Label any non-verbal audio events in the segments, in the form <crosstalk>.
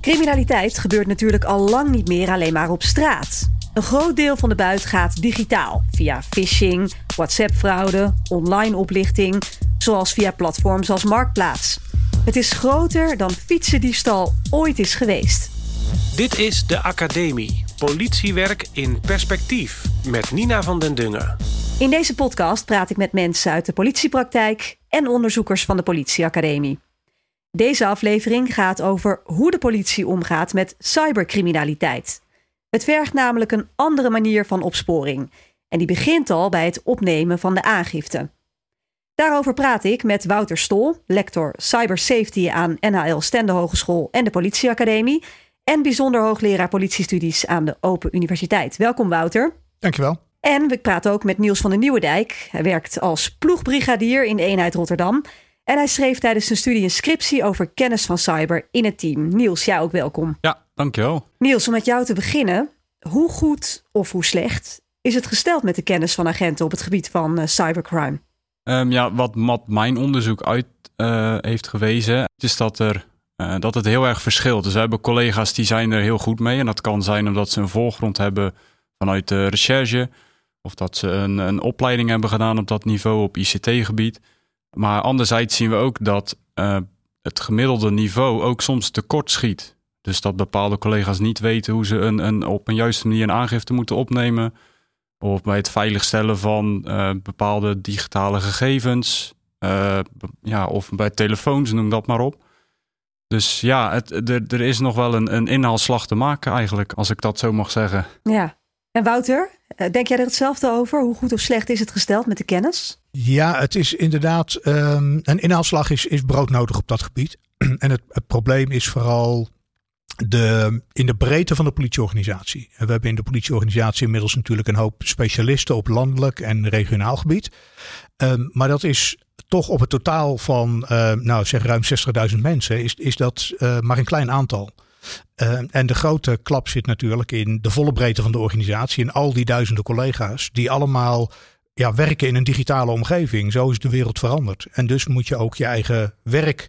Criminaliteit gebeurt natuurlijk al lang niet meer alleen maar op straat. Een groot deel van de buit gaat digitaal, via phishing, WhatsApp-fraude, online oplichting, zoals via platforms als Marktplaats. Het is groter dan fietsendiefstal ooit is geweest. Dit is de Academie. Politiewerk in perspectief met Nina van den Dungen. In deze podcast praat ik met mensen uit de politiepraktijk en onderzoekers van de Politieacademie. Deze aflevering gaat over hoe de politie omgaat met cybercriminaliteit. Het vergt namelijk een andere manier van opsporing. En die begint al bij het opnemen van de aangifte. Daarover praat ik met Wouter Stol, lector Cybersafety aan NHL Stende Hogeschool en de Politieacademie. En bijzonder hoogleraar politiestudies aan de Open Universiteit. Welkom Wouter. Dankjewel. En we praten ook met Niels van den Nieuwendijk. Hij werkt als ploegbrigadier in de eenheid Rotterdam. En hij schreef tijdens zijn studie een scriptie over kennis van cyber in het team. Niels, jij ook welkom. Ja, dankjewel. Niels, om met jou te beginnen. Hoe goed of hoe slecht is het gesteld met de kennis van agenten op het gebied van uh, cybercrime? Um, ja, wat, wat, mijn onderzoek uit uh, heeft gewezen, is dat, er, uh, dat het heel erg verschilt. Dus we hebben collega's die zijn er heel goed mee. En dat kan zijn omdat ze een voorgrond hebben vanuit de recherche. Of dat ze een, een opleiding hebben gedaan op dat niveau op ICT-gebied. Maar anderzijds zien we ook dat uh, het gemiddelde niveau ook soms tekort schiet. Dus dat bepaalde collega's niet weten hoe ze een, een, op een juiste manier een aangifte moeten opnemen. Of bij het veiligstellen van uh, bepaalde digitale gegevens. Uh, ja, of bij telefoons, noem dat maar op. Dus ja, het, er, er is nog wel een, een inhaalslag te maken eigenlijk, als ik dat zo mag zeggen. Ja. En Wouter, denk jij er hetzelfde over? Hoe goed of slecht is het gesteld met de kennis? Ja, het is inderdaad um, een inhaalslag is, is broodnodig op dat gebied. <clears throat> en het, probleem is vooral de, in de breedte van de politieorganisatie. We hebben in de politieorganisatie inmiddels natuurlijk een hoop specialisten op landelijk en regionaal gebied. Um, maar dat is toch op het totaal van, uh, nou zeg ruim 60.000 mensen, is, is dat uh, maar een klein aantal. Uh, en de grote klap zit natuurlijk in de volle breedte van de organisatie. En al die duizenden collega's die allemaal ja, werken in een digitale omgeving. Zo is de wereld veranderd. En dus moet je ook je eigen werk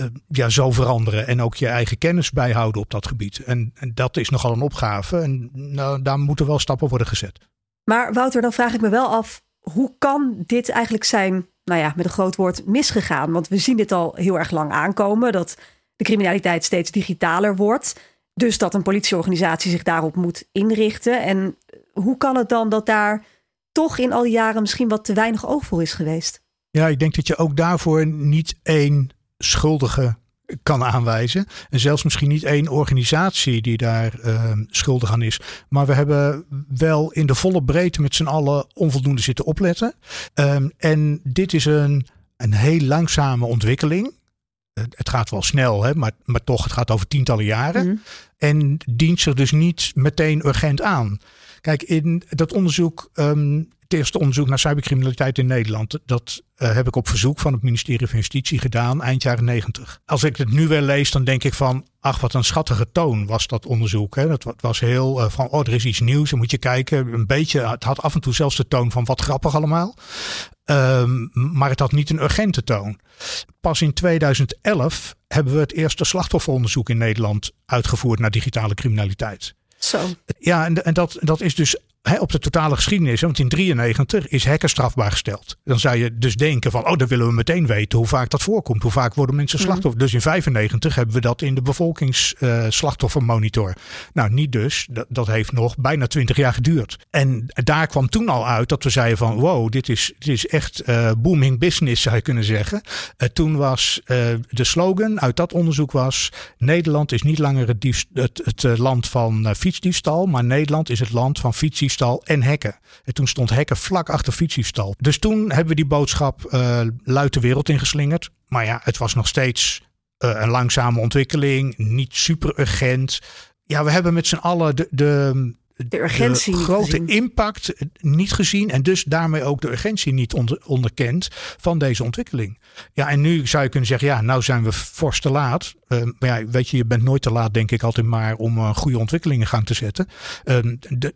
uh, ja, zo veranderen. En ook je eigen kennis bijhouden op dat gebied. En, en dat is nogal een opgave. En nou, daar moeten wel stappen worden gezet. Maar Wouter, dan vraag ik me wel af. Hoe kan dit eigenlijk zijn, nou ja, met een groot woord, misgegaan? Want we zien dit al heel erg lang aankomen. Dat de criminaliteit steeds digitaler wordt. Dus dat een politieorganisatie zich daarop moet inrichten. En hoe kan het dan dat daar toch in al die jaren misschien wat te weinig oog voor is geweest? Ja, ik denk dat je ook daarvoor niet één schuldige kan aanwijzen. En zelfs misschien niet één organisatie die daar uh, schuldig aan is. Maar we hebben wel in de volle breedte met z'n allen onvoldoende zitten opletten. Um, en dit is een, een heel langzame ontwikkeling het gaat wel snel, hè, maar, maar toch, het gaat over tientallen jaren. Mm. En dient zich dus niet meteen urgent aan. Kijk, in dat onderzoek, um, het eerste onderzoek naar cybercriminaliteit in Nederland, dat uh, heb ik op verzoek van het ministerie van Justitie gedaan eind jaren negentig. Als ik het nu weer lees, dan denk ik van, ach, wat een schattige toon was dat onderzoek. Hè. Dat was heel uh, van, oh, er is iets nieuws, dan moet je kijken. Een beetje, het had af en toe zelfs de toon van wat grappig allemaal. Um, maar het had niet een urgente toon. Pas in 2011 hebben we het eerste slachtofferonderzoek in Nederland uitgevoerd naar digitale criminaliteit. Zo. Ja, en, en dat, dat is dus he, op de totale geschiedenis. Want in 93 is hacken strafbaar gesteld. Dan zou je dus denken van, oh, dan willen we meteen weten hoe vaak dat voorkomt. Hoe vaak worden mensen slachtoffer. Mm. Dus in 95 hebben we dat in de bevolkingsslachtoffermonitor. Uh, nou, niet dus. Dat, dat heeft nog bijna 20 jaar geduurd. En daar kwam toen al uit dat we zeiden van, wow, dit is, dit is echt uh, booming business, zou je kunnen zeggen. Uh, toen was de slogan uit dat onderzoek was, Nederland is niet langer het, diefst, het, het land van fietsdiefstal, maar Nederland is het land van fietsdiefstal en hekken. En toen stond hekken vlak achter fietsdiefstal. Dus toen hebben we die boodschap uh, luid de wereld ingeslingerd. Maar ja, het was nog steeds uh, een langzame ontwikkeling, niet super urgent. Ja, we hebben met z'n allen de, de, de urgentie de grote gezien. impact niet gezien en dus daarmee ook de urgentie niet onder, onderkend van deze ontwikkeling. Ja, en nu zou je kunnen zeggen, ja, nou zijn we fors te laat. Uh, maar ja, weet je, je bent nooit te laat, denk ik altijd maar om uh, goede ontwikkelingen in gang te zetten. Uh,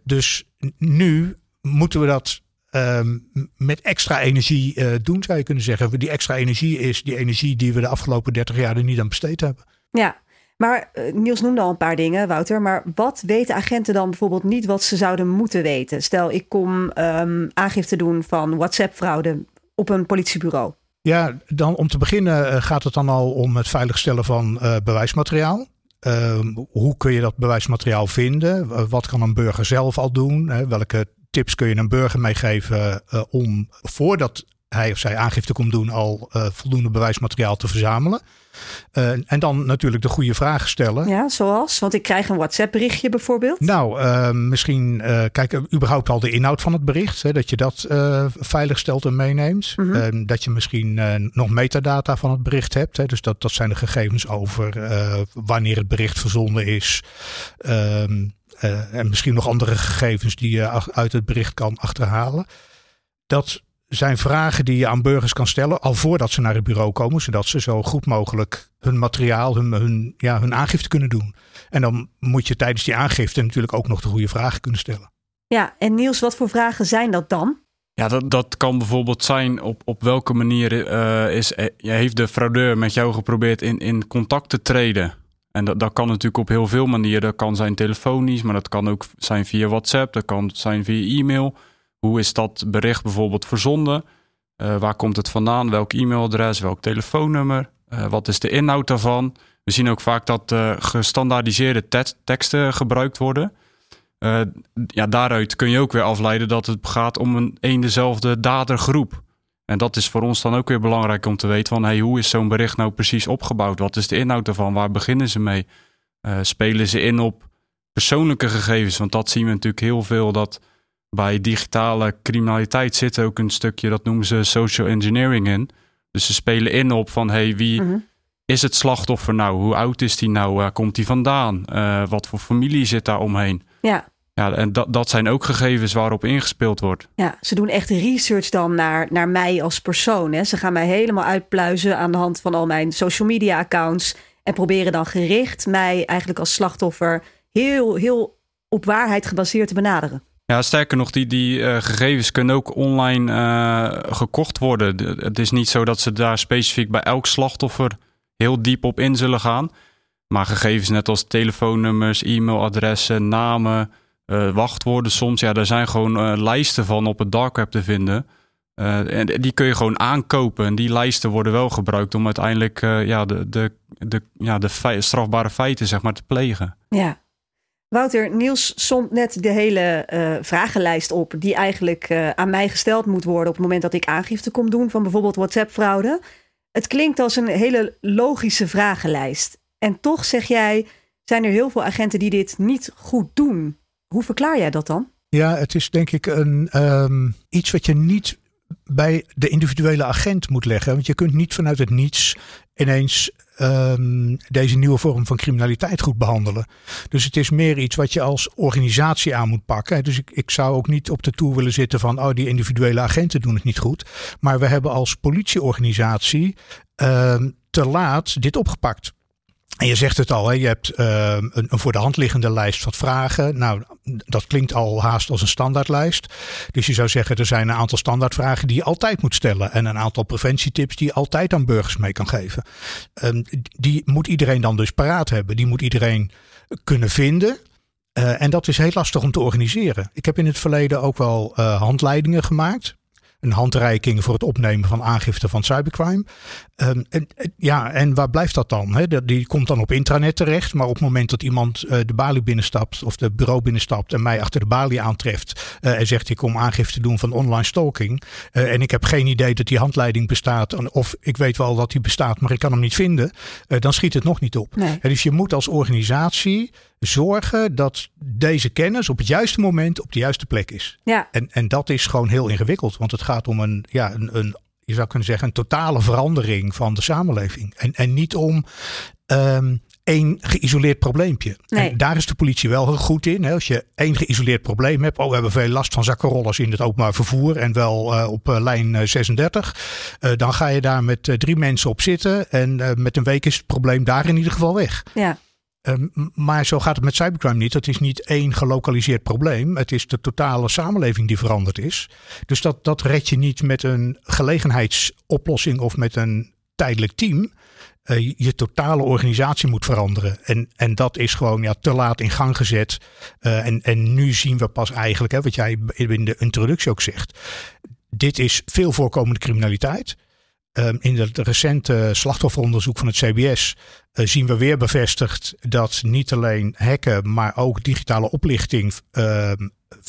dus nu moeten we dat um, met extra energie uh, doen, zou je kunnen zeggen. Die extra energie is die energie die we de afgelopen 30 jaar er niet aan besteed hebben. Ja, Maar uh, Niels noemde al een paar dingen, Wouter. Maar wat weten agenten dan bijvoorbeeld niet wat ze zouden moeten weten? Stel, ik kom um, aangifte doen van WhatsApp-fraude op een politiebureau. Ja, dan om te beginnen uh, gaat het dan al om het veiligstellen van uh, bewijsmateriaal. Ehm, hoe kun je dat bewijsmateriaal vinden? wat kan een burger zelf al doen? Welke tips kun je een burger meegeven om voordat hij of zij aangifte komt doen al uh, voldoende bewijsmateriaal te verzamelen. Uh, en dan natuurlijk de goede vragen stellen. Ja, zoals? Want ik krijg een WhatsApp berichtje bijvoorbeeld. Nou, uh, misschien kijk überhaupt al de inhoud van het bericht. Hè, dat je dat veilig stelt en meeneemt. Mm -hmm. dat je misschien nog metadata van het bericht hebt. Hè, dus dat, dat zijn de gegevens over wanneer het bericht verzonden is. Ehm, en misschien nog andere gegevens die je uit het bericht kan achterhalen. Dat zijn vragen die je aan burgers kan stellen al voordat ze naar het bureau komen, zodat ze zo goed mogelijk hun materiaal, hun, hun, ja, hun aangifte kunnen doen. En dan moet je tijdens die aangifte natuurlijk ook nog de goede vragen kunnen stellen. Ja, en Niels, wat voor vragen zijn dat dan? Ja, dat, dat kan bijvoorbeeld zijn op, op welke manier uh, is, uh, heeft de fraudeur met jou geprobeerd in, in contact te treden. En dat, dat kan natuurlijk op heel veel manieren. Dat kan zijn telefonisch, maar dat kan ook zijn via WhatsApp, dat kan zijn via e-mail. Hoe is dat bericht bijvoorbeeld verzonden? Uh, waar komt het vandaan? Welk e-mailadres? Welk telefoonnummer? Uh, wat is de inhoud daarvan? We zien ook vaak dat uh, gestandaardiseerde te teksten gebruikt worden. ja, daaruit kun je ook weer afleiden dat het gaat om een een dezelfde dadergroep. En dat is voor ons dan ook weer belangrijk om te weten van hey, hoe is zo'n bericht nou precies opgebouwd? Wat is de inhoud daarvan? Waar beginnen ze mee? spelen ze in op persoonlijke gegevens? Want dat zien we natuurlijk heel veel dat bij digitale criminaliteit zit ook een stukje, dat noemen ze social engineering in. Dus ze spelen in op van, hey, wie mm -hmm. is het slachtoffer nou? Hoe oud is die nou? Waar komt die vandaan? Uh, wat voor familie zit daar omheen? Ja. Ja, en dat, dat zijn ook gegevens waarop ingespeeld wordt. Ja, ze doen echt research dan naar, naar mij als persoon. Hè. Ze gaan mij helemaal uitpluizen aan de hand van al mijn social media accounts. En proberen dan gericht mij eigenlijk als slachtoffer heel, heel op waarheid gebaseerd te benaderen. Ja, sterker nog, die, die uh, gegevens kunnen ook online uh, gekocht worden. De, het is niet zo dat ze daar specifiek bij elk slachtoffer heel diep op in zullen gaan. Maar gegevens net als telefoonnummers, e-mailadressen, namen, uh, wachtwoorden soms. Ja, daar zijn gewoon lijsten van op het dark web te vinden. en die kun je gewoon aankopen. En die lijsten worden wel gebruikt om uiteindelijk ja, de, de, de, ja, de strafbare feiten zeg maar, te plegen. Ja, Wouter, Niels somt net de hele uh, vragenlijst op die eigenlijk uh, aan mij gesteld moet worden op het moment dat ik aangifte kom doen van bijvoorbeeld WhatsApp-fraude. Het klinkt als een hele logische vragenlijst. En toch zeg jij, zijn er heel veel agenten die dit niet goed doen. Hoe verklaar jij dat dan? Ja, het is denk ik een, um, iets wat je niet bij de individuele agent moet leggen. Want je kunt niet vanuit het niets ineens um, deze nieuwe vorm van criminaliteit goed behandelen. Dus het is meer iets wat je als organisatie aan moet pakken. Dus ik, ik zou ook niet op de toer willen zitten van, oh, die individuele agenten doen het niet goed. Maar we hebben als politieorganisatie um, te laat dit opgepakt. En je zegt het al, hè, je hebt uh, een, een, voor de hand liggende lijst van vragen. Nou, dat klinkt al haast als een standaardlijst. Dus je zou zeggen, er zijn een aantal standaardvragen die je altijd moet stellen. En een aantal preventietips die je altijd aan burgers mee kan geven. Um, die moet iedereen dan dus paraat hebben. Die moet iedereen kunnen vinden. Uh, en dat is heel lastig om te organiseren. Ik heb in het verleden ook wel uh, handleidingen gemaakt een handreiking voor het opnemen van aangifte van cybercrime. Um, en, ja, en waar blijft dat dan? He, die komt dan op intranet terecht, maar op het moment dat iemand uh, de balie binnenstapt of de bureau binnenstapt en mij achter de balie aantreft uh, en zegt ik kom aangifte doen van online stalking uh, en ik heb geen idee dat die handleiding bestaat of ik weet wel dat die bestaat, maar ik kan hem niet vinden, dan schiet het nog niet op. Nee. dus je moet als organisatie zorgen dat deze kennis op het juiste moment op de juiste plek is. Ja. En, en dat is gewoon heel ingewikkeld, want het gaat om een, ja, een, een je zou kunnen zeggen, een totale verandering van de samenleving. En, en niet om um, één geïsoleerd probleempje. Nee. En daar is de politie wel heel goed in. Hè? Als je één geïsoleerd probleem hebt. Oh, we hebben veel last van zakkenrollers in het openbaar vervoer. En wel uh, op uh, lijn uh, 36. dan ga je daar met drie mensen op zitten. En met een week is het probleem daar in ieder geval weg. Ja. Um, maar zo gaat het met cybercrime niet. Het is niet één gelokaliseerd probleem. Het is de totale samenleving die veranderd is. Dus dat, dat red je niet met een gelegenheidsoplossing of met een tijdelijk team. uh, je totale organisatie moet veranderen. En, en dat is gewoon ja, te laat in gang gezet. Uh, en, en nu zien we pas eigenlijk, hè, wat jij in de introductie ook zegt. Dit is veel voorkomende criminaliteit. Um, in het recente slachtofferonderzoek van het CBS uh, zien we weer bevestigd dat niet alleen hacken, maar ook digitale oplichting uh,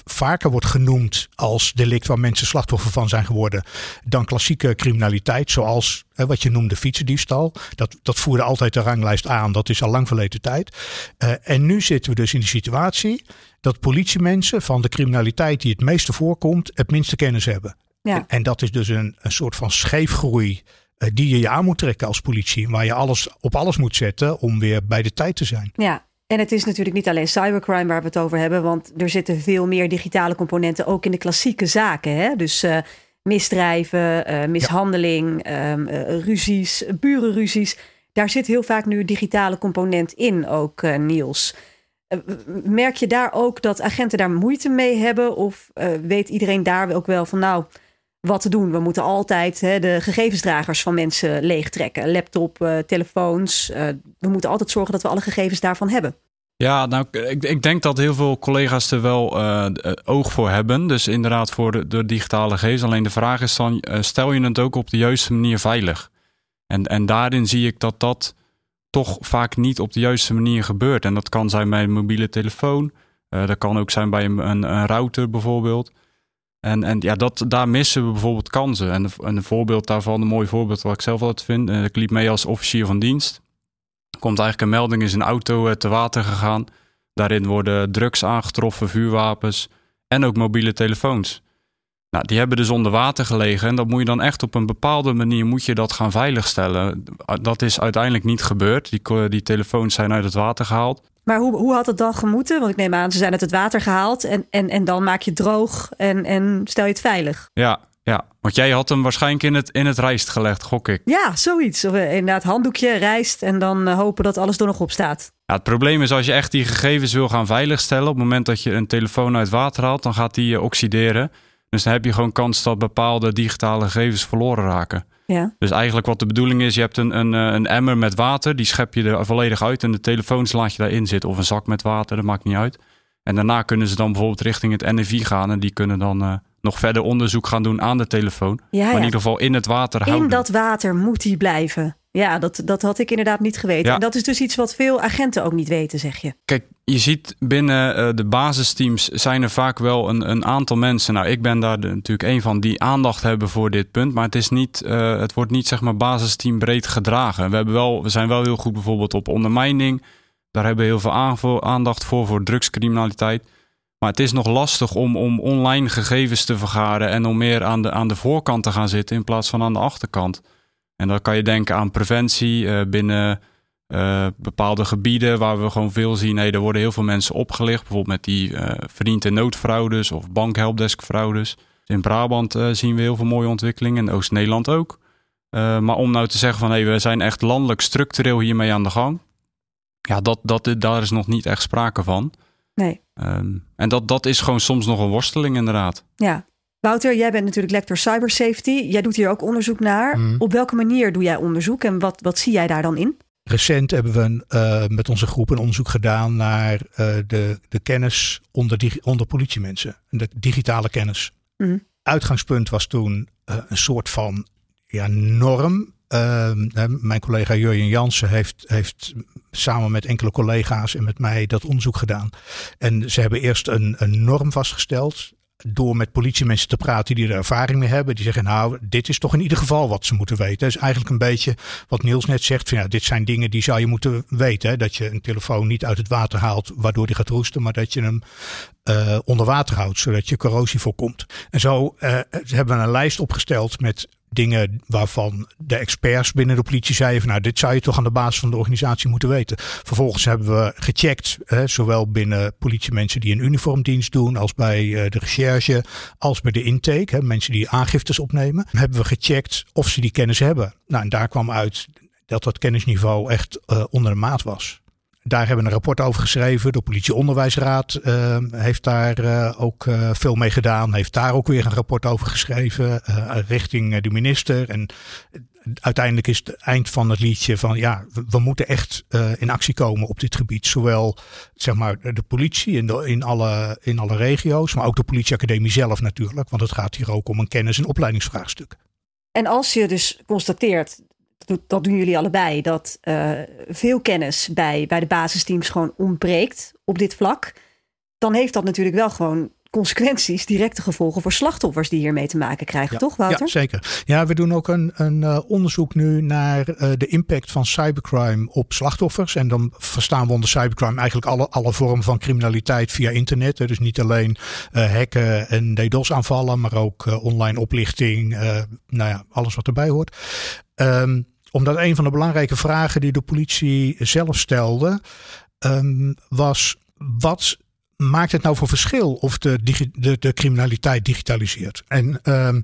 vaker wordt genoemd als delict waar mensen slachtoffer van zijn geworden dan klassieke criminaliteit, zoals wat je noemde fietsendiefstal. Dat, dat voerde altijd de ranglijst aan, dat is al lang verleden tijd. Uh, en nu zitten we dus in de situatie dat politiemensen van de criminaliteit die het meeste voorkomt, het minste kennis hebben. Ja. En, en, dat is dus een, een soort van scheefgroei uh, die je je aan moet trekken als politie, waar je alles op alles moet zetten om weer bij de tijd te zijn. Ja, en het is natuurlijk niet alleen cybercrime waar we het over hebben, want er zitten veel meer digitale componenten ook in de klassieke zaken. Hè? Dus uh, misdrijven, uh, mishandeling, ja. um, uh, ruzies, burenruzies. Daar zit heel vaak nu een digitale component in, ook Niels. merk je daar ook dat agenten daar moeite mee hebben? Of weet iedereen daar ook wel van nou, wat te doen? We moeten altijd hè, de gegevensdragers van mensen leegtrekken. Laptop, telefoons. we moeten altijd zorgen dat we alle gegevens daarvan hebben. Ja, nou, ik, ik denk dat heel veel collega's er wel uh, oog voor hebben. Dus inderdaad voor de, digitale gegevens. Alleen de vraag is dan, stel je het ook op de juiste manier veilig? En, en daarin zie ik dat dat toch vaak niet op de juiste manier gebeurt. En dat kan zijn bij een mobiele telefoon. Dat kan ook zijn bij een, een, router bijvoorbeeld. En, en ja, dat, daar missen we bijvoorbeeld kansen. En, een voorbeeld daarvan, een mooi voorbeeld wat ik zelf altijd vind. ik liep mee als officier van dienst komt eigenlijk een melding, is een auto eh, te water gegaan. Daarin worden drugs aangetroffen, vuurwapens en ook mobiele telefoons. Nou, die hebben dus onder water gelegen en dat moet je dan echt op een bepaalde manier moet je dat gaan veiligstellen. Dat is uiteindelijk niet gebeurd. Die, die telefoons zijn uit het water gehaald. Maar hoe, hoe had het dan gemoeten? Want ik neem aan, ze zijn uit het water gehaald en, en, en dan maak je droog en, en stel je het veilig. Ja, ja, want jij had hem waarschijnlijk in het, in het rijst gelegd, gok ik. Ja, zoiets. Of, eh, inderdaad, handdoekje, rijst en dan eh, hopen dat alles er nog op staat. Ja, het probleem is als je echt die gegevens wil gaan veiligstellen... op het moment dat je een telefoon uit water haalt, dan gaat die uh, oxideren. Dus dan heb je gewoon kans dat bepaalde digitale gegevens verloren raken. Ja. Dus eigenlijk wat de bedoeling is, je hebt een, een, een emmer met water... die schep je er volledig uit en de telefoons laat je daarin zitten. Of een zak met water, dat maakt niet uit. En daarna kunnen ze dan bijvoorbeeld richting het NFI gaan... en die kunnen dan nog verder onderzoek gaan doen aan de telefoon. Ja, Maar in ieder geval in het water houden. In dat water moet hij blijven. Ja, dat, dat had ik inderdaad niet geweten. Ja. En dat is dus iets wat veel agenten ook niet weten, zeg je. Kijk, je ziet binnen uh, de basisteams zijn er vaak wel een, een aantal mensen. Nou, ik ben daar de, natuurlijk een van die aandacht hebben voor dit punt. Maar het, is niet, uh, het wordt niet zeg maar basisteam breed gedragen. We, hebben wel, we zijn wel heel goed bijvoorbeeld op ondermijning. Daar hebben we heel veel aandacht voor, voor drugscriminaliteit. Maar het is nog lastig om, om online gegevens te vergaren en om meer aan de, aan de voorkant te gaan zitten in plaats van aan de achterkant. En dan kan je denken aan preventie uh, binnen uh, bepaalde gebieden waar we gewoon veel zien. Hey, er worden heel veel mensen opgelicht, bijvoorbeeld met die uh, verdiend en noodfraudes of bankhelpdeskfraudes. In Brabant zien we heel veel mooie ontwikkelingen, in Oost-Nederland ook. maar om nou te zeggen van hey, we zijn echt landelijk structureel hiermee aan de gang. Ja, dat, dat, daar is nog niet echt sprake van. Nee. Um, en dat, dat is gewoon soms nog een worsteling, inderdaad. Ja. Wouter, jij bent natuurlijk lector cybersafety. Jij doet hier ook onderzoek naar. Mm. Op welke manier doe jij onderzoek en wat, wat zie jij daar dan in? Recent hebben we uh, met onze groep een onderzoek gedaan naar uh, de, de kennis onder, onder politiemensen. De digitale kennis. Mm. Uitgangspunt was toen uh, een soort van ja, norm uh, mijn collega Jurjen Jansen heeft, heeft samen met enkele collega's en met mij dat onderzoek gedaan. En ze hebben eerst een, een norm vastgesteld door met politiemensen te praten die er ervaring mee hebben. Die zeggen, nou, dit is toch in ieder geval wat ze moeten weten. Is eigenlijk een beetje wat Niels net zegt. Van, ja, dit zijn dingen die zou je moeten weten. Hè? Dat je een telefoon niet uit het water haalt waardoor die gaat roesten. Maar dat je hem uh, onder water houdt, zodat je corrosie voorkomt. En zo uh, hebben we een lijst opgesteld met dingen waarvan de experts binnen de politie zeiden van nou dit zou je toch aan de basis van de organisatie moeten weten. Vervolgens hebben we gecheckt, hè, zowel binnen politiemensen die een uniformdienst doen als bij uh, de recherche, als bij de intake, hè, mensen die aangiftes opnemen, hebben we gecheckt of ze die kennis hebben. Nou en daar kwam uit dat dat kennisniveau echt uh, onder de maat was. Daar hebben we een rapport over geschreven. De politieonderwijsraad uh, heeft daar uh, ook uh, veel mee gedaan. Heeft daar ook weer een rapport over geschreven richting de minister. En uiteindelijk is het eind van het liedje van ja, we, moeten echt in actie komen op dit gebied. Zowel zeg maar de politie in, in, alle, in alle regio's, maar ook de politieacademie zelf natuurlijk. Want het gaat hier ook om een kennis- en opleidingsvraagstuk. En als je dus constateert dat doen jullie allebei, dat uh, veel kennis bij, bij de basisteams gewoon ontbreekt op dit vlak. Dan heeft dat natuurlijk wel gewoon consequenties, directe gevolgen voor slachtoffers die hiermee te maken krijgen, toch Wouter? Ja, zeker. Ja, we doen ook een, een uh, onderzoek nu naar uh, de impact van cybercrime op slachtoffers. En dan verstaan we onder cybercrime eigenlijk alle, alle vormen van criminaliteit via internet. Dus niet alleen uh, hacken en DDoS aanvallen, maar ook online oplichting, nou ja, alles wat erbij hoort. Um, omdat een van de belangrijke vragen die de politie zelf stelde, um, was wat maakt het nou voor verschil of de, de, de criminaliteit digitaliseert? En um,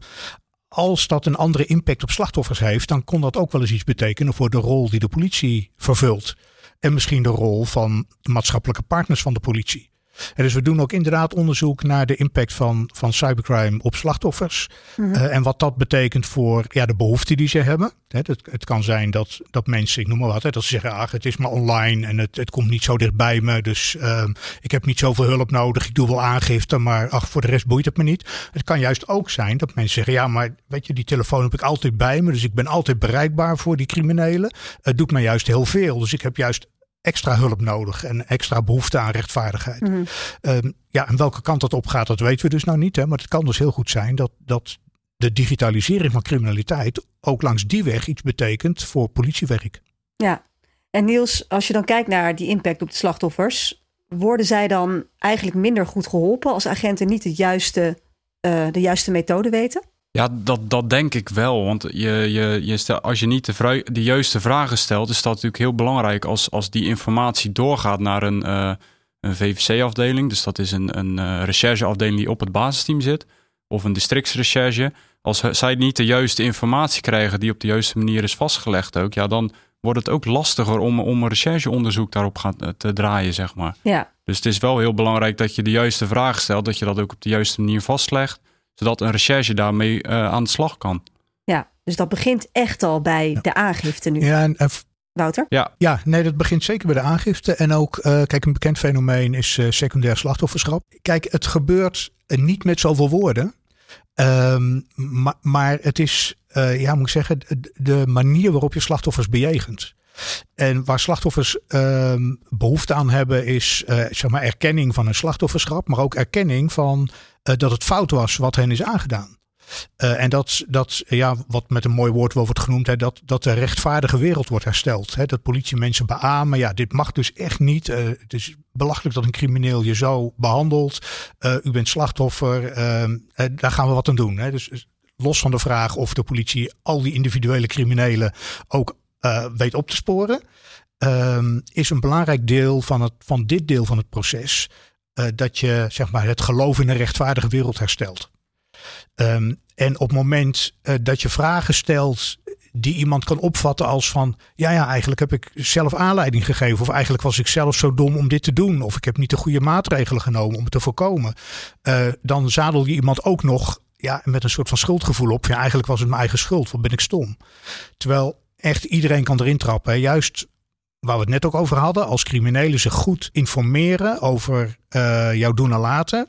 als dat een andere impact op slachtoffers heeft, dan kon dat ook wel eens iets betekenen voor de rol die de politie vervult. En misschien de rol van maatschappelijke partners van de politie. En dus we doen ook inderdaad onderzoek naar de impact van, van cybercrime op slachtoffers. Mm -hmm. uh, en wat dat betekent voor ja, de behoeften die ze hebben. Het, het, het, kan zijn dat, dat mensen, ik noem maar wat, hè, dat ze zeggen, ach, het is maar online en het, het komt niet zo dichtbij me. Dus uh, ik heb niet zoveel hulp nodig. Ik doe wel aangifte, maar ach, voor de rest boeit het me niet. Het kan juist ook zijn dat mensen zeggen, ja, maar weet je, die telefoon heb ik altijd bij me. Dus ik ben altijd bereikbaar voor die criminelen. Het doet me juist heel veel. Dus ik heb juist extra hulp nodig en extra behoefte aan rechtvaardigheid. Mm -hmm. um, ja, en welke kant dat op gaat, dat weten we dus nou niet. Hè? Maar het kan dus heel goed zijn dat, dat de digitalisering van criminaliteit ook langs die weg iets betekent voor politiewerk. Ja, en Niels, als je dan kijkt naar die impact op de slachtoffers, worden zij dan eigenlijk minder goed geholpen als agenten niet de juiste, uh, de juiste methode weten? Ja, dat, dat denk ik wel. Want je, je, je stel, als je niet de, de juiste vragen stelt, is dat natuurlijk heel belangrijk als, als die informatie doorgaat naar een, uh, een VVC-afdeling. Dus dat is een, een uh, rechercheafdeling die op het basisteam zit. Of een districtsrecherche. Als zij niet de juiste informatie krijgen die op de juiste manier is vastgelegd ook, ja, dan wordt het ook lastiger om, om een rechercheonderzoek daarop gaan, te draaien, zeg maar. Ja. Dus het is wel heel belangrijk dat je de juiste vragen stelt, dat je dat ook op de juiste manier vastlegt zodat een recherche daarmee uh, aan de slag kan. Ja, dus dat begint echt al bij ja. de aangifte nu. Ja, en, uh, Wouter? Ja. ja, nee, dat begint zeker bij de aangifte. En ook, uh, kijk, een bekend fenomeen is uh, secundair slachtofferschap. Kijk, het gebeurt niet met zoveel woorden. Um, maar, maar het is, uh, ja, moet ik zeggen, de manier waarop je slachtoffers bejegent. En waar slachtoffers um, behoefte aan hebben is uh, zeg maar erkenning van een slachtofferschap, maar ook erkenning van uh, dat het fout was wat hen is aangedaan. Uh, en dat, dat, ja, wat met een mooi woord wordt genoemd, hè, dat, dat de rechtvaardige wereld wordt hersteld. Hè, dat politie mensen beamen, ja, dit mag dus echt niet. Het is belachelijk dat een crimineel je zo behandelt. U bent slachtoffer, daar gaan we wat aan doen. Hè. Dus los van de vraag of de politie al die individuele criminelen ook uh, weet op te sporen, um, is een belangrijk deel van, het, van dit deel van het proces uh, dat je zeg maar, het geloof in een rechtvaardige wereld herstelt. Um, en op het moment uh, dat je vragen stelt die iemand kan opvatten als van, ja ja, eigenlijk heb ik zelf aanleiding gegeven of eigenlijk was ik zelf zo dom om dit te doen of ik heb niet de goede maatregelen genomen om het te voorkomen, dan zadel je iemand ook nog ja, met een soort van schuldgevoel op. Ja, eigenlijk was het mijn eigen schuld, wat ben ik stom. Terwijl echt iedereen kan erin trappen. Juist waar we het net ook over hadden, als criminelen zich goed informeren over uh, jouw doen en laten,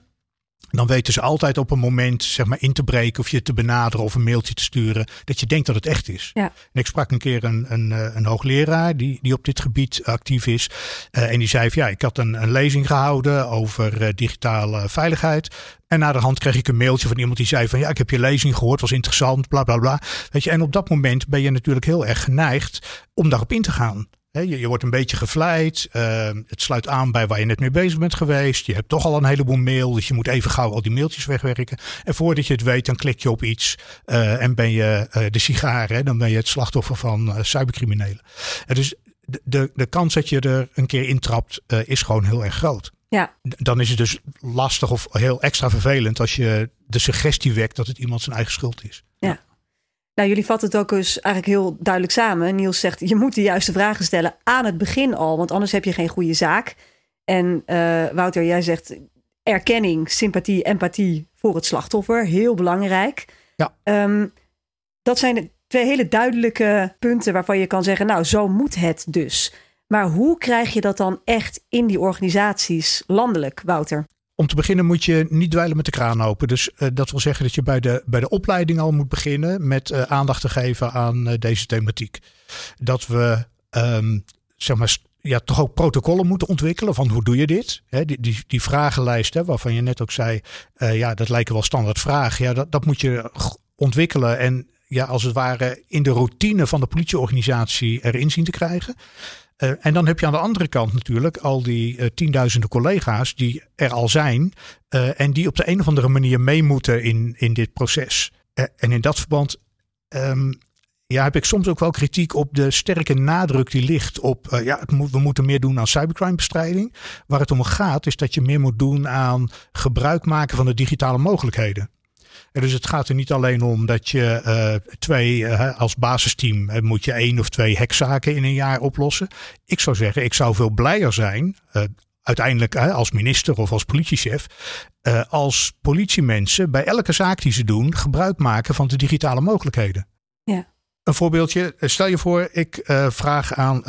dan weten ze altijd op een moment zeg maar, in te breken of je te benaderen of een mailtje te sturen dat je denkt dat het echt is. Ja. En ik sprak een keer een, een, een hoogleraar die, die op dit gebied actief is. Uh, en die zei: van, Ja, ik had een, een lezing gehouden over uh, digitale veiligheid. En na de hand kreeg ik een mailtje van iemand die zei: van ja, ik heb je lezing gehoord, was interessant, bla bla bla. Weet je, en op dat moment ben je natuurlijk heel erg geneigd om daarop in te gaan. He, je, je, wordt een beetje gevleid. Uh, het sluit aan bij waar je net mee bezig bent geweest. Je hebt toch al een heleboel mail. Dus je moet even gauw al die mailtjes wegwerken. En voordat je het weet, dan klik je op iets. Uh, en ben je uh, de sigaar. Hè? Dan ben je het slachtoffer van cybercriminelen. En dus de, de, de kans dat je er een keer intrapt, is gewoon heel erg groot. Ja. Dan is het dus lastig of heel extra vervelend als je de suggestie wekt dat het iemand zijn eigen schuld is. Ja. Nou, jullie vatten het ook dus eigenlijk heel duidelijk samen. Niels zegt, je moet de juiste vragen stellen aan het begin al, want anders heb je geen goede zaak. En uh, Wouter, jij zegt erkenning, sympathie, empathie voor het slachtoffer, heel belangrijk. Ja. Um, dat zijn twee hele duidelijke punten waarvan je kan zeggen, nou, zo moet het dus. Maar hoe krijg je dat dan echt in die organisaties landelijk, Wouter? Om te beginnen moet je niet dweilen met de kraan open. Dus uh, dat wil zeggen dat je bij de, bij de opleiding al moet beginnen met uh, aandacht te geven aan uh, deze thematiek. Dat we um, zeg maar, ja, toch ook protocollen moeten ontwikkelen van hoe doe je dit? Die, die, die vragenlijst waarvan je net ook zei, ja, dat lijken wel standaard vragen. Ja, dat, dat moet je ontwikkelen en ja, als het ware in de routine van de politieorganisatie erin zien te krijgen. Uh, en dan heb je aan de andere kant natuurlijk al die uh, tienduizenden collega's die er al zijn uh, en die op de een of andere manier mee moeten in, in dit proces. en in dat verband um, ja, heb ik soms ook wel kritiek op de sterke nadruk die ligt op, ja, we moeten meer doen aan cybercrimebestrijding. Waar het om gaat is dat je meer moet doen aan gebruik maken van de digitale mogelijkheden. En dus het gaat er niet alleen om dat je uh, twee, uh, als basisteam uh, moet je één of twee hekzaken in een jaar oplossen. Ik zou zeggen, ik zou veel blijer zijn, uiteindelijk als minister of als politiechef, als politiemensen bij elke zaak die ze doen gebruik maken van de digitale mogelijkheden. Ja. Een voorbeeldje, stel je voor, ik vraag aan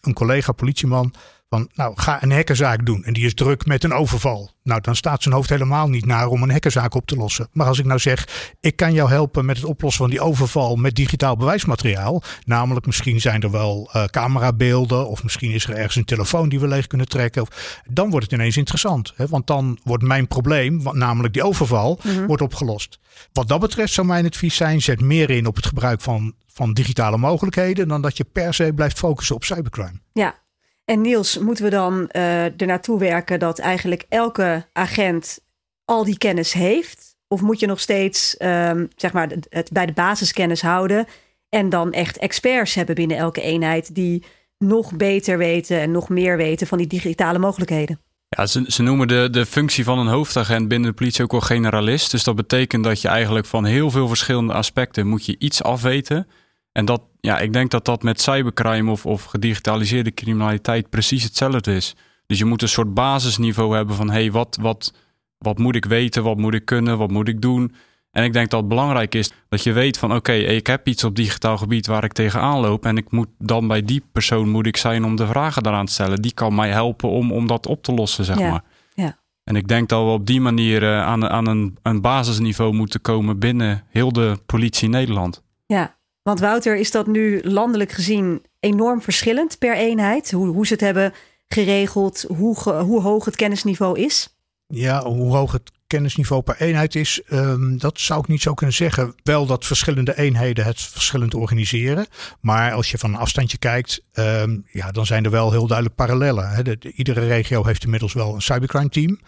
een collega politieman van, nou, ga een hekkenzaak doen. En die is druk met een overval. Nou, dan staat zijn hoofd helemaal niet naar om een hekkenzaak op te lossen. Maar als ik nou zeg, ik kan jou helpen met het oplossen van die overval met digitaal bewijsmateriaal. Namelijk, misschien zijn er wel uh, camerabeelden. Of misschien is er ergens een telefoon die we leeg kunnen trekken. Of, dan wordt het ineens interessant. Hè? Want dan wordt mijn probleem, namelijk die overval, mm-hmm. wordt opgelost. Wat dat betreft zou mijn advies zijn, zet meer in op het gebruik van, van digitale mogelijkheden. Dan dat je per se blijft focussen op cybercrime. Ja, en Niels, moeten we dan uh, er werken dat eigenlijk elke agent al die kennis heeft? Of moet je nog steeds um, zeg maar het bij de basiskennis houden en dan echt experts hebben binnen elke eenheid die nog beter weten en nog meer weten van die digitale mogelijkheden? Ja, ze, ze noemen de, de functie van een hoofdagent binnen de politie ook wel generalist. Dus dat betekent dat je eigenlijk van heel veel verschillende aspecten moet je iets afweten. En dat, ja, ik denk dat dat met cybercrime of, of gedigitaliseerde criminaliteit precies hetzelfde is. Dus je moet een soort basisniveau hebben van hé, hey, wat, wat, wat moet ik weten, wat moet ik kunnen, wat moet ik doen. En ik denk dat het belangrijk is dat je weet van oké, okay, ik heb iets op digitaal gebied waar ik tegenaan loop. En ik moet dan bij die persoon moet ik zijn om de vragen daaraan te stellen. Die kan mij helpen om, om dat op te lossen, zeg ja, maar. Ja. En ik denk dat we op die manier uh, aan, aan een, een basisniveau moeten komen binnen heel de politie Nederland. Ja, want Wouter, is dat nu landelijk gezien enorm verschillend per eenheid? Hoe, hoe ze het hebben geregeld, hoe, hoe hoog het kennisniveau is? Ja, hoe hoog het kennisniveau per eenheid is, um, dat zou ik niet zo kunnen zeggen. Wel dat verschillende eenheden het verschillend organiseren. Maar als je van een afstandje kijkt, um, ja, dan zijn er wel heel duidelijk parallellen. De, de, iedere regio heeft inmiddels wel een cybercrime team.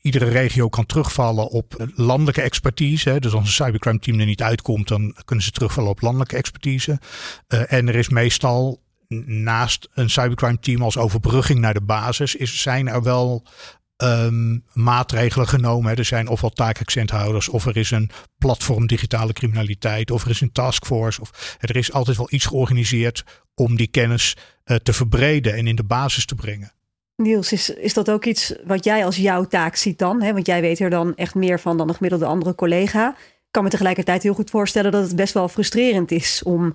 Iedere regio kan terugvallen op landelijke expertise. Dus als een cybercrime team er niet uitkomt, dan kunnen ze terugvallen op landelijke expertise. Uh, en er is meestal naast een cybercrime team als overbrugging naar de basis, is, zijn er wel um, maatregelen genomen. Er zijn ofwel taakaccenthouders, of er is een platform digitale criminaliteit, of er is een taskforce. Of er is altijd wel iets georganiseerd om die kennis uh, te verbreden en in de basis te brengen. Niels, is, is dat ook iets wat jij als jouw taak ziet dan? Hè? Want jij weet er dan echt meer van dan de gemiddelde andere collega. Ik kan me tegelijkertijd heel goed voorstellen dat het best wel frustrerend is om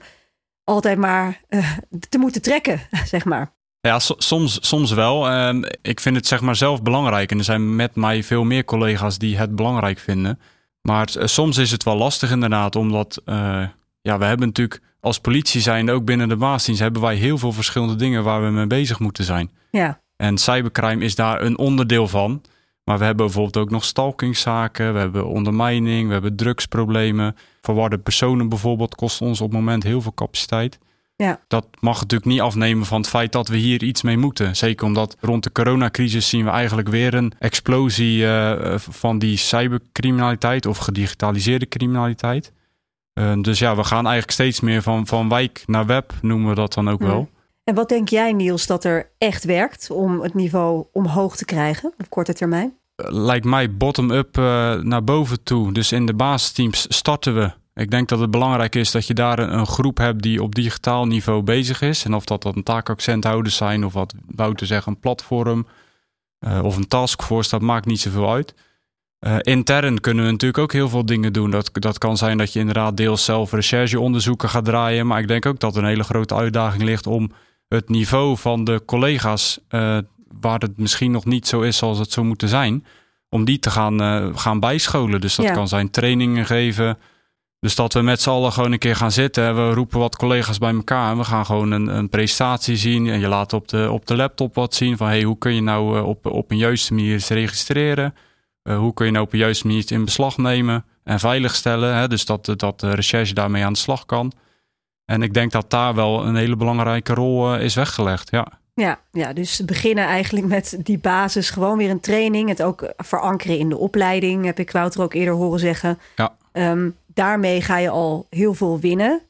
altijd maar uh, te moeten trekken, <laughs> zeg maar. Ja, soms, soms wel. Uh, ik vind het zeg maar zelf belangrijk. En er zijn met mij veel meer collega's die het belangrijk vinden. Maar soms is het wel lastig inderdaad, omdat uh, ja, we hebben natuurlijk als politie zijn, ook binnen de baasdienst, hebben wij heel veel verschillende dingen waar we mee bezig moeten zijn. Ja. En cybercrime is daar een onderdeel van. Maar we hebben bijvoorbeeld ook nog stalkingzaken, we hebben ondermijning, we hebben drugsproblemen. Verwarde personen bijvoorbeeld kost ons op het moment heel veel capaciteit. Ja. Dat mag natuurlijk niet afnemen van het feit dat we hier iets mee moeten. Zeker omdat rond de coronacrisis zien we eigenlijk weer een explosie uh, van die cybercriminaliteit of gedigitaliseerde criminaliteit. Uh, dus ja, we gaan eigenlijk steeds meer van, van wijk naar web, noemen we dat dan ook wel. En wat denk jij, Niels, dat er echt werkt om het niveau omhoog te krijgen op korte termijn? Lijkt mij bottom-up uh, naar boven toe. Dus in de basisteams starten we Ik denk dat het belangrijk is dat je daar een, groep hebt die op digitaal niveau bezig is. En of dat dan taakaccenthouders zijn of wat Wouter zegt, een platform uh, of een taskforce, dat maakt niet zoveel uit. Uh, intern kunnen we natuurlijk ook heel veel dingen doen. Dat, dat kan zijn dat je inderdaad deels zelf rechercheonderzoeken gaat draaien. Maar ik denk ook dat er een hele grote uitdaging ligt om het niveau van de collega's, uh, waar het misschien nog niet zo is zoals het zou moeten zijn, om die te gaan, gaan bijscholen. Dus dat ja. kan zijn trainingen geven. Dus dat we met z'n allen gewoon een keer gaan zitten. We roepen wat collega's bij elkaar en we gaan gewoon een, een presentatie zien. En je laat op de, op de laptop wat zien van hey, hoe kun je nou op, op een juiste manier registreren. Uh, hoe kun je nou op een juiste manier in beslag nemen en veiligstellen. Hè? Dus dat, dat de recherche daarmee aan de slag kan. En ik denk dat daar wel een hele belangrijke rol uh, is weggelegd. Ja. Ja, ja, dus beginnen eigenlijk met die basis. Gewoon weer een training. Het ook verankeren in de opleiding, heb ik Wouter ook eerder horen zeggen. Ja. Um, daarmee ga je al heel veel winnen.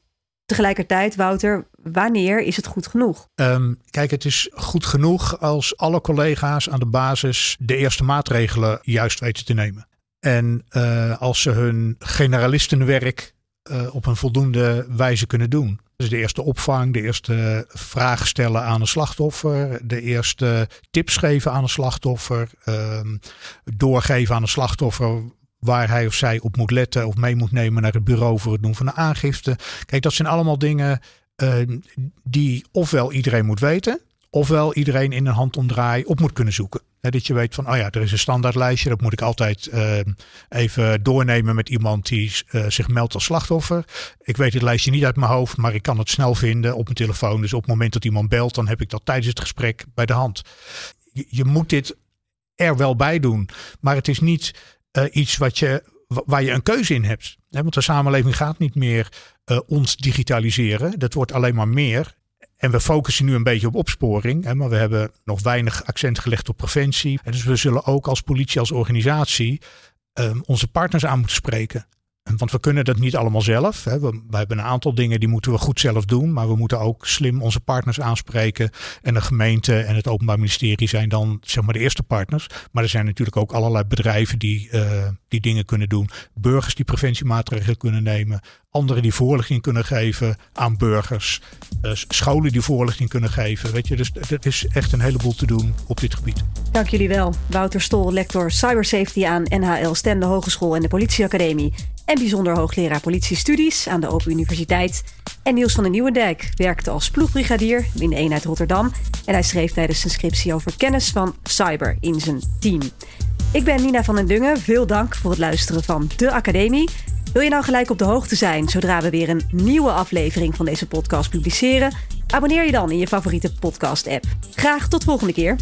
Tegelijkertijd, Wouter, wanneer is het goed genoeg? Um, kijk, het is goed genoeg als alle collega's aan de basis de eerste maatregelen juist weten te nemen. En uh, als ze hun generalistenwerk uh, op een voldoende wijze kunnen doen. Dus de eerste opvang, de eerste vragen stellen aan een slachtoffer, de eerste tips geven aan een slachtoffer, um, doorgeven aan een slachtoffer waar hij of zij op moet letten of mee moet nemen naar het bureau voor het doen van de aangifte. Kijk, dat zijn allemaal dingen uh, die ofwel iedereen moet weten, ofwel iedereen in een handomdraai op moet kunnen zoeken. Dat je weet van, oh ja, er is een standaardlijstje, dat moet ik altijd uh, even doornemen met iemand die uh, zich meldt als slachtoffer. Ik weet het lijstje niet uit mijn hoofd, maar ik kan het snel vinden op mijn telefoon. Dus op het moment dat iemand belt, dan heb ik dat tijdens het gesprek bij de hand. Je, je moet dit er wel bij doen, maar het is niet uh, iets wat je, waar je een keuze in hebt. He, want de samenleving gaat niet meer uh, ons digitaliseren. Dat wordt alleen maar meer. En we focussen nu een beetje op opsporing, hè, maar we hebben nog weinig accent gelegd op preventie. En dus we zullen ook als politie, als organisatie, um, onze partners aan moeten spreken. Want we kunnen dat niet allemaal zelf. Hè. We, hebben een aantal dingen die moeten we goed zelf doen. Maar we moeten ook slim onze partners aanspreken. En de gemeente en het Openbaar Ministerie zijn dan zeg maar de eerste partners. Maar er zijn natuurlijk ook allerlei bedrijven die, uh, die dingen kunnen doen. Burgers die preventiemaatregelen kunnen nemen. Anderen die voorlichting kunnen geven aan burgers. Uh, scholen die voorlichting kunnen geven. Weet je, dus er is echt een heleboel te doen op dit gebied. Dank jullie wel. Wouter Stol, lector Cybersafety aan NHL Stende Hogeschool en de Politieacademie. En bijzonder hoogleraar politiestudies aan de Open Universiteit. En Niels van den Nieuwendijk werkte als ploegbrigadier in de eenheid Rotterdam. En hij schreef tijdens zijn scriptie over kennis van cyber in zijn team. Ik ben Nina van den Dungen. Veel dank voor het luisteren van De Academie. Wil je nou gelijk op de hoogte zijn zodra we weer een nieuwe aflevering van deze podcast publiceren? Abonneer je dan in je favoriete podcast-app. Graag tot volgende keer.